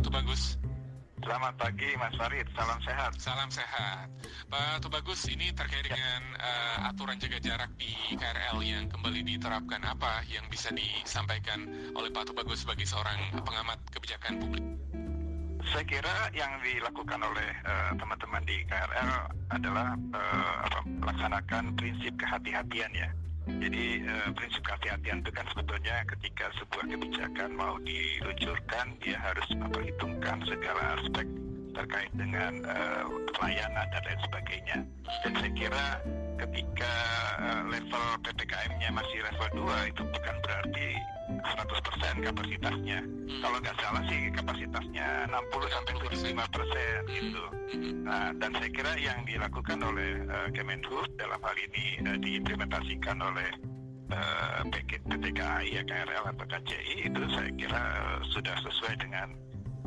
Pak Tubagus. Selamat pagi Mas Farid, salam sehat. Salam sehat. Pak Tubagus, ini terkait dengan uh, aturan jaga jarak di KRL yang kembali diterapkan. Apa yang bisa disampaikan oleh Pak Tubagus sebagai seorang pengamat kebijakan publik? Saya kira yang dilakukan oleh uh, teman-teman di KRL adalah uh, melaksanakan prinsip kehati-hatian ya. Jadi uh, prinsip kehati-hatian itu kan sebetulnya ketika sebuah kebijakan mau diluncurkan dia harus memperhitungkan segala aspek terkait dengan uh, pelayanan dan lain sebagainya. Dan saya kira ketika uh, level PPKM-nya masih level 2 itu bukan berarti 100% kapasitasnya. Hmm. Kalau nggak salah sih kapasitasnya 60 sampai 75 persen hmm. gitu. Hmm. Nah, dan saya kira yang dilakukan oleh uh, Kemenhub dalam hal ini uh, diimplementasikan oleh uh, PT KAI ya KRL atau KCI itu saya kira uh, sudah sesuai dengan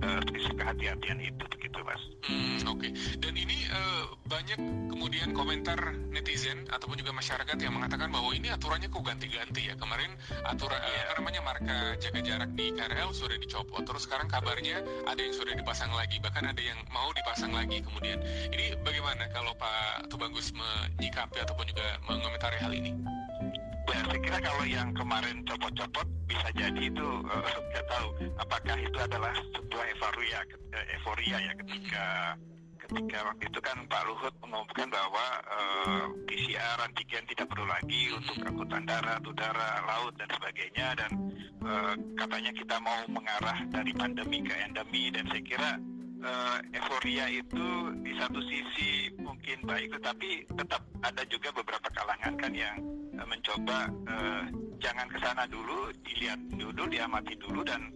uh, kehati-hatian itu begitu mas. Hmm, Oke. Okay. Dan ini uh, banyak kemudian komentar netizen ataupun juga masyarakat yang mengatakan bahwa ini aturannya kok ganti-ganti ya. Kemarin aturan yeah. apa namanya marka jaga jarak di KRL sudah dicopot. Terus sekarang kabarnya ada yang sudah dipasang lagi, bahkan ada yang mau dipasang lagi kemudian. Ini bagaimana kalau Pak Tubagus menyikapi ataupun juga mengomentari hal ini? Ya, saya kira kalau yang kemarin copot-copot bisa jadi itu uh, nggak tahu. Apakah itu adalah sebuah euforia eh, euforia ya ketika ketika waktu itu kan Pak Luhut mengumumkan bahwa uh, PCR antigen tidak perlu lagi untuk angkutan darat, udara, laut dan sebagainya. Dan uh, katanya kita mau mengarah dari pandemi ke endemi. Dan saya kira uh, euforia itu di satu sisi mungkin baik tetapi tetap ada juga beberapa kalangan kan yang uh, mencoba uh, jangan ke sana dulu, dilihat dulu, diamati dulu dan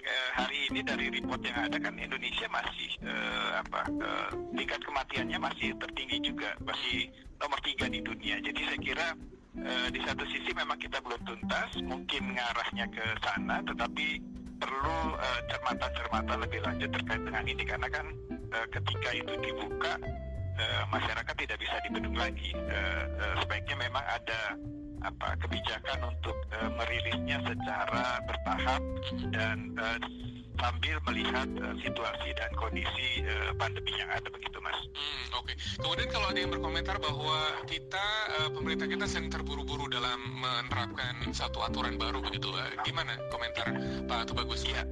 uh, hari ini dari report yang ada kan Indonesia masih uh, apa uh, tingkat kematiannya masih tertinggi juga, masih nomor tiga di dunia. Jadi saya kira uh, di satu sisi memang kita belum tuntas, mungkin ngarahnya ke sana, tetapi perlu cermatan-cermatan uh, lebih lanjut terkait dengan ini karena kan uh, ketika itu dibuka uh, masyarakat tidak bisa dibendung lagi. Uh, uh, sebaiknya memang ada apa kebijakan untuk uh, merilisnya secara bertahap dan uh, sambil melihat uh, situasi dan kondisi uh, pandemi yang ada begitu mas. Hmm, Oke. Okay. Kemudian kalau ada yang berkomentar bahwa kita uh, pemerintah kita sedang terburu-buru dalam menerapkan satu aturan baru begitu, uh, gimana komentar Pak Tubagus? Iya.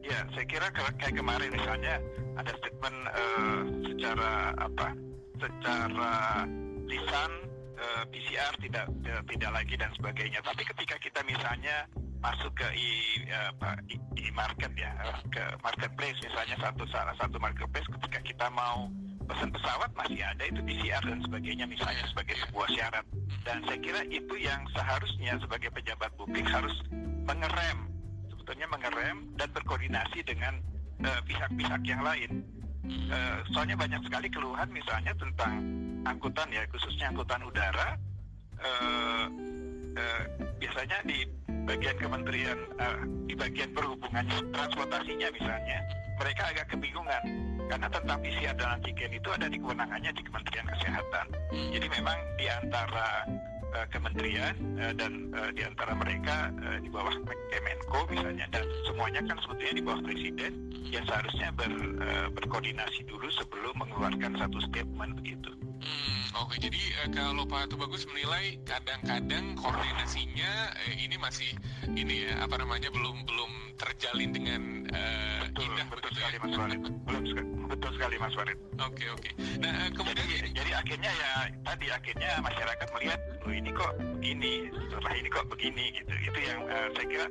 Ya, saya kira kayak kemarin misalnya ada statement uh, secara apa? Secara lisan uh, PCR tidak tidak lagi dan sebagainya. Tapi ketika kita misalnya masuk ke uh, i, i market ya ke marketplace misalnya satu salah satu marketplace ketika kita mau pesan pesawat masih ada itu PCR dan sebagainya misalnya sebagai sebuah syarat. Dan saya kira itu yang seharusnya sebagai pejabat publik harus mengerem sebetulnya mengerem dan berkoordinasi dengan pihak-pihak uh, yang lain. Uh, soalnya banyak sekali keluhan misalnya tentang angkutan ya khususnya angkutan udara. Uh, uh, biasanya di bagian kementerian uh, di bagian perhubungan transportasinya misalnya mereka agak kebingungan karena tentang PCR dan antigen itu ada di kewenangannya di Kementerian Kesehatan. Hmm. Jadi memang di antara uh, kementerian uh, dan uh, di antara mereka uh, di bawah Kemenko misalnya dan semuanya kan sebetulnya di bawah presiden ya seharusnya ber, uh, berkoordinasi dulu sebelum mengeluarkan satu statement begitu. Hmm, Oke, okay. jadi uh, kalau Pak Tubagus menilai kadang-kadang koordinasinya uh, ini masih ini ya apa namanya belum belum terjalin dengan uh, Mas Warid. Belum betul sekali Mas Warid. Oke okay, oke. Okay. Nah uh, kemudian jadi, jadi akhirnya ya tadi akhirnya masyarakat melihat oh ini kok begini, setelah ini kok begini gitu. Itu yang uh, saya kira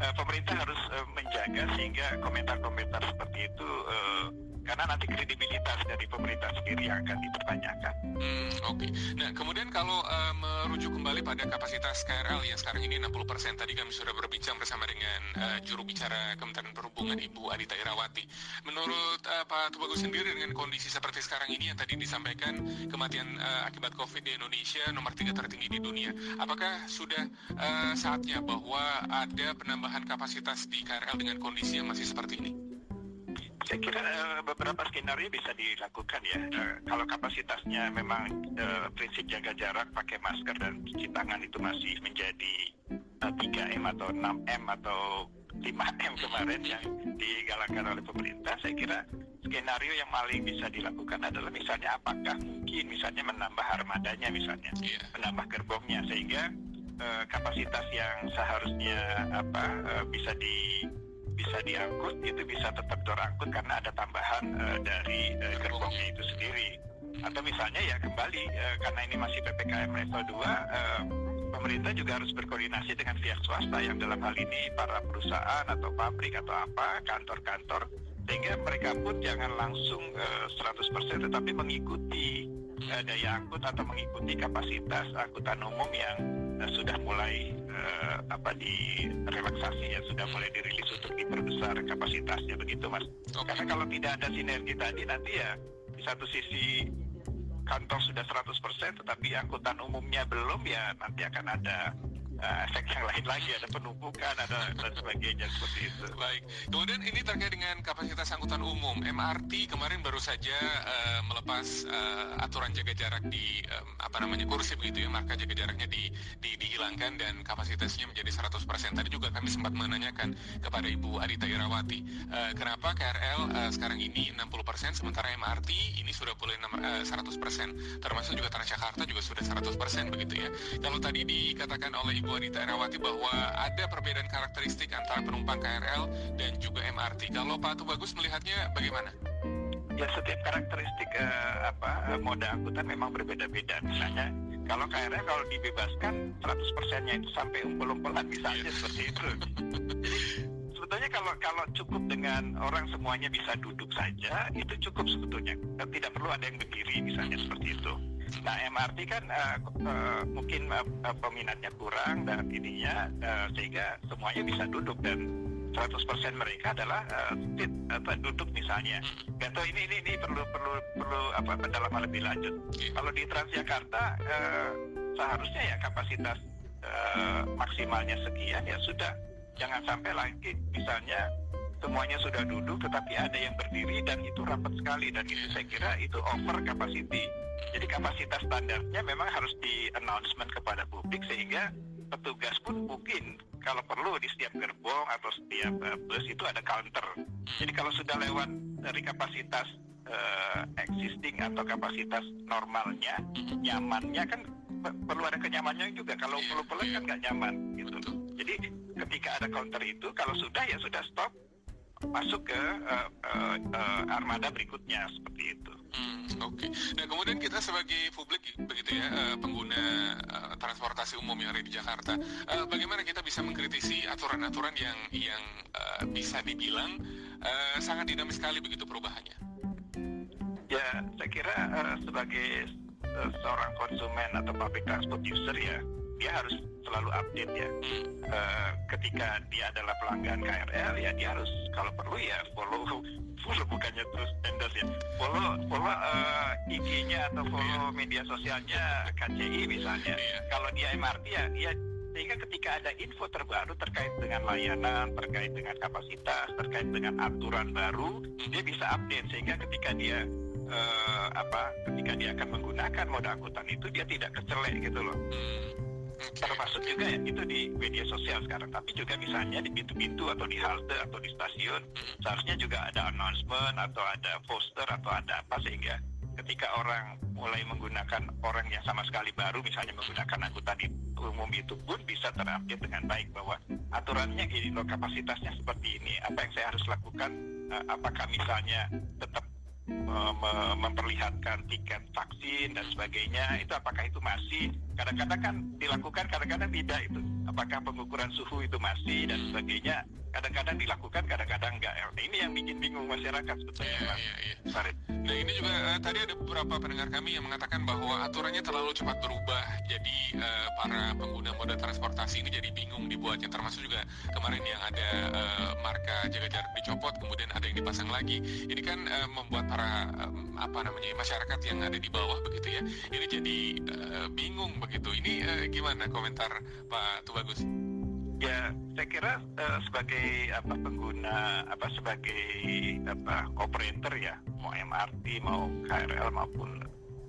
uh, pemerintah harus uh, menjaga sehingga komentar-komentar seperti itu uh, karena nanti kredibilitas dari pemerintah sendiri akan dipertanyakan. Hmm, Oke. Okay. Nah, kemudian kalau uh, merujuk kembali pada kapasitas KRL yang sekarang ini 60%, tadi kami sudah berbincang bersama dengan uh, juru bicara Kementerian Perhubungan Ibu Adita Irawati. Menurut uh, Pak Tubagus sendiri dengan kondisi seperti sekarang ini yang tadi disampaikan kematian uh, akibat COVID di Indonesia nomor tiga tertinggi di dunia, apakah sudah uh, saatnya bahwa ada penambahan kapasitas di KRL dengan kondisi yang masih seperti ini? Saya kira uh, beberapa skenario bisa dilakukan ya. Uh, kalau kapasitasnya memang uh, prinsip jaga jarak, pakai masker dan cuci tangan itu masih menjadi 3M atau 6M atau 5M kemarin yang digalakkan oleh pemerintah, saya kira skenario yang paling bisa dilakukan adalah misalnya apakah mungkin misalnya menambah armadanya misalnya, yeah. menambah gerbongnya sehingga uh, kapasitas yang seharusnya apa uh, bisa di bisa diangkut itu bisa tetap terangkut karena ada tambahan uh, dari uh, gerbongnya itu sendiri. Atau misalnya ya kembali uh, karena ini masih ppkm level 2 uh, pemerintah juga harus berkoordinasi dengan pihak swasta yang dalam hal ini para perusahaan atau pabrik atau apa kantor-kantor sehingga mereka pun jangan langsung uh, 100% tetapi mengikuti uh, daya angkut atau mengikuti kapasitas angkutan umum yang uh, sudah mulai uh, apa direlaksasi ya sudah mulai dirilis untuk diperbesar kapasitasnya begitu mas. Karena kalau tidak ada sinergi tadi nanti ya di satu sisi kantor sudah 100% tetapi angkutan umumnya belum ya nanti akan ada uh, yang lain lagi ada penumpukan ada dan sebagainya seperti itu. Baik. Kemudian ini terkait dengan kapasitas angkutan umum MRT kemarin baru saja uh, melepas uh, aturan jaga jarak di um, apa namanya kursi begitu ya marka jaga jaraknya di, di dihilangkan dan kapasitasnya menjadi 100%. Tadi juga kami sempat menanyakan kepada Ibu Adita Irawati uh, kenapa KRL uh, sekarang ini 60% sementara MRT ini sudah boleh uh, 100% termasuk juga Transjakarta juga sudah 100% begitu ya. Kalau tadi dikatakan oleh Ibu Wanita Erawati bahwa ada perbedaan karakteristik antara penumpang KRL dan juga MRT. Kalau Pak Tubagus melihatnya bagaimana? Ya setiap karakteristik uh, apa moda angkutan memang berbeda-beda. Misalnya kalau KRL kalau dibebaskan 100 persennya itu sampai umpul-umpulan misalnya yeah. seperti itu. sebetulnya kalau kalau cukup dengan orang semuanya bisa duduk saja itu cukup sebetulnya. Tidak perlu ada yang berdiri misalnya seperti itu. Nah MRT kan uh, uh, mungkin uh, peminatnya kurang dan ininya uh, sehingga semuanya bisa duduk dan 100% mereka adalah uh, sit atau duduk misalnya. Gak tahu ini ini ini perlu perlu perlu apa pendalaman lebih lanjut. Kalau di Transjakarta uh, seharusnya ya kapasitas uh, maksimalnya sekian ya sudah. Jangan sampai lagi misalnya semuanya sudah duduk tetapi ada yang berdiri dan itu rapat sekali dan itu saya kira itu over capacity. Jadi kapasitas standarnya memang harus di announcement kepada publik sehingga petugas pun mungkin kalau perlu di setiap gerbong atau setiap uh, bus itu ada counter. Jadi kalau sudah lewat dari kapasitas uh, existing atau kapasitas normalnya, nyamannya kan perlu ada kenyamanannya juga. Kalau perlu pelan kan nggak nyaman gitu. Jadi ketika ada counter itu, kalau sudah ya sudah stop, masuk ke uh, uh, uh, armada berikutnya seperti itu. Hmm, Oke. Okay. Nah kemudian kita sebagai publik begitu ya uh, pengguna uh, transportasi umum yang ada di Jakarta, uh, bagaimana kita bisa mengkritisi aturan-aturan yang yang uh, bisa dibilang uh, sangat dinamis sekali begitu perubahannya? Ya, saya kira uh, sebagai uh, seorang konsumen atau public transport user ya, dia harus selalu update ya. Uh, ketika dia adalah pelanggan KRL ya dia harus kalau perlu ya follow follow bukannya terus endorse ya. Follow follow uh, IG-nya atau follow iya. media sosialnya KCI misalnya. Iya. Kalau dia MRT ya dia sehingga ketika ada info terbaru terkait dengan layanan, terkait dengan kapasitas, terkait dengan aturan baru, dia bisa update sehingga ketika dia uh, apa ketika dia akan menggunakan moda angkutan itu dia tidak kecelek gitu loh. Hmm termasuk juga ya itu di media sosial sekarang. Tapi juga misalnya di pintu-pintu atau di halte atau di stasiun seharusnya juga ada announcement atau ada poster atau ada apa sehingga ketika orang mulai menggunakan orang yang sama sekali baru misalnya menggunakan angkutan umum itu pun bisa terupdate dengan baik bahwa aturannya gini loh kapasitasnya seperti ini. Apa yang saya harus lakukan? Eh, apakah misalnya tetap memperlihatkan tiket vaksin dan sebagainya? Itu apakah itu masih kadang-kadang kan dilakukan kadang-kadang tidak itu. Apakah pengukuran suhu itu masih dan sebagainya? Kadang-kadang dilakukan kadang-kadang enggak. Nah, ini yang bikin bingung masyarakat sebetulnya ya, ya, ya. nah ini juga uh, tadi ada beberapa pendengar kami yang mengatakan bahwa aturannya terlalu cepat berubah. Jadi uh, para pengguna moda transportasi ini jadi bingung dibuatnya. Termasuk juga kemarin yang ada uh, marka jaga jarak dicopot kemudian ada yang dipasang lagi. Ini kan uh, membuat para um, apa namanya masyarakat yang ada di bawah begitu ya. Ini jadi uh, bingung begitu ini uh, gimana komentar Pak Tubagus? ya saya kira uh, sebagai apa pengguna apa sebagai apa operator ya mau MRT mau KRL maupun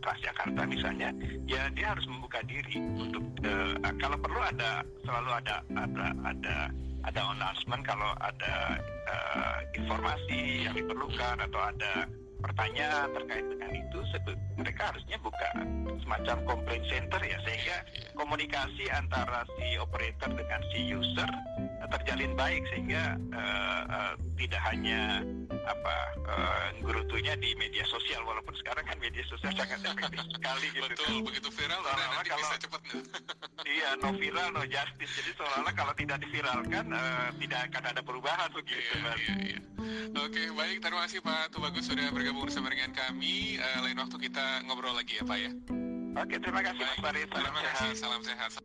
Transjakarta misalnya, ya dia harus membuka diri untuk uh, kalau perlu ada selalu ada ada ada ada announcement kalau ada uh, informasi yang diperlukan atau ada pertanyaan terkait dengan itu mereka harusnya buka semacam complaint center ya sehingga komunikasi antara si operator dengan si user terjalin baik sehingga uh, uh, tidak hanya apa uh, gerutunya di media sosial walaupun sekarang kan media sosial sangat efektif sekali gitu. Betul begitu viral seolah kalau bisa cepat iya no viral no justice. Jadi seolah-olah kalau tidak diviralkan uh, tidak akan ada perubahan begitu iya, iya, iya. oke baik. Terima kasih Pak Tubagus sudah bergabung bersama dengan kami. Uh, lain waktu kita ngobrol lagi ya Pak ya. Oke terima kasih Mas Farid. Terima kasih. salam sehat